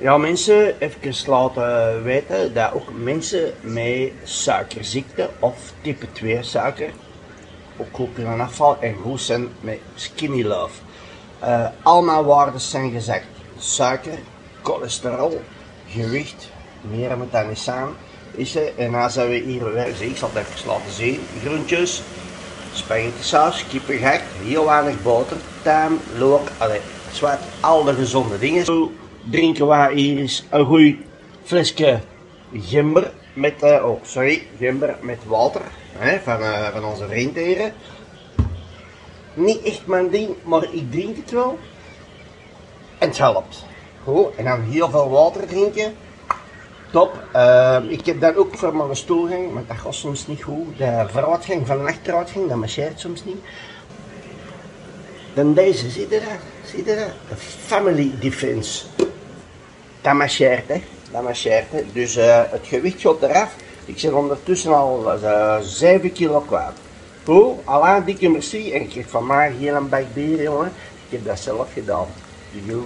Ja, mensen even laten weten dat ook mensen met suikerziekte of type 2 suiker ook goed kunnen afvallen en goed zijn met skinny love. Uh, al mijn waarden zijn gezegd. Suiker, cholesterol, gewicht, meer met dat niet samen. Is er. En dan zijn we hier weer, ik zal het even laten zien. Groentjes, spaghetti saus, kippengek, heel weinig boter, tuin, look, allee, zwart, al de gezonde dingen. Drinken we hier is een goed flesje gember met, uh, oh sorry, gember met water hè, van, uh, van onze vriend. Niet echt mijn ding, maar ik drink het wel. En het helpt. Goed, en dan heel veel water drinken. Top. Uh, ik heb dan ook voor mijn stoelgang, maar dat gaat soms niet goed. De vooruitgang van de achteruitgang, dat marcheert soms niet. Dan deze, zie je dat? Zie je dat? De Family Defense. Dat marcheert, hè. Dat marcheert. Dus uh, het gewicht gaat eraf. Ik zit ondertussen al uh, 7 kilo kwijt. Hoe? Alain, dikke merci. En ik kreeg van mij heel een bak bier, jongen. Ik heb dat zelf gedaan. Yo.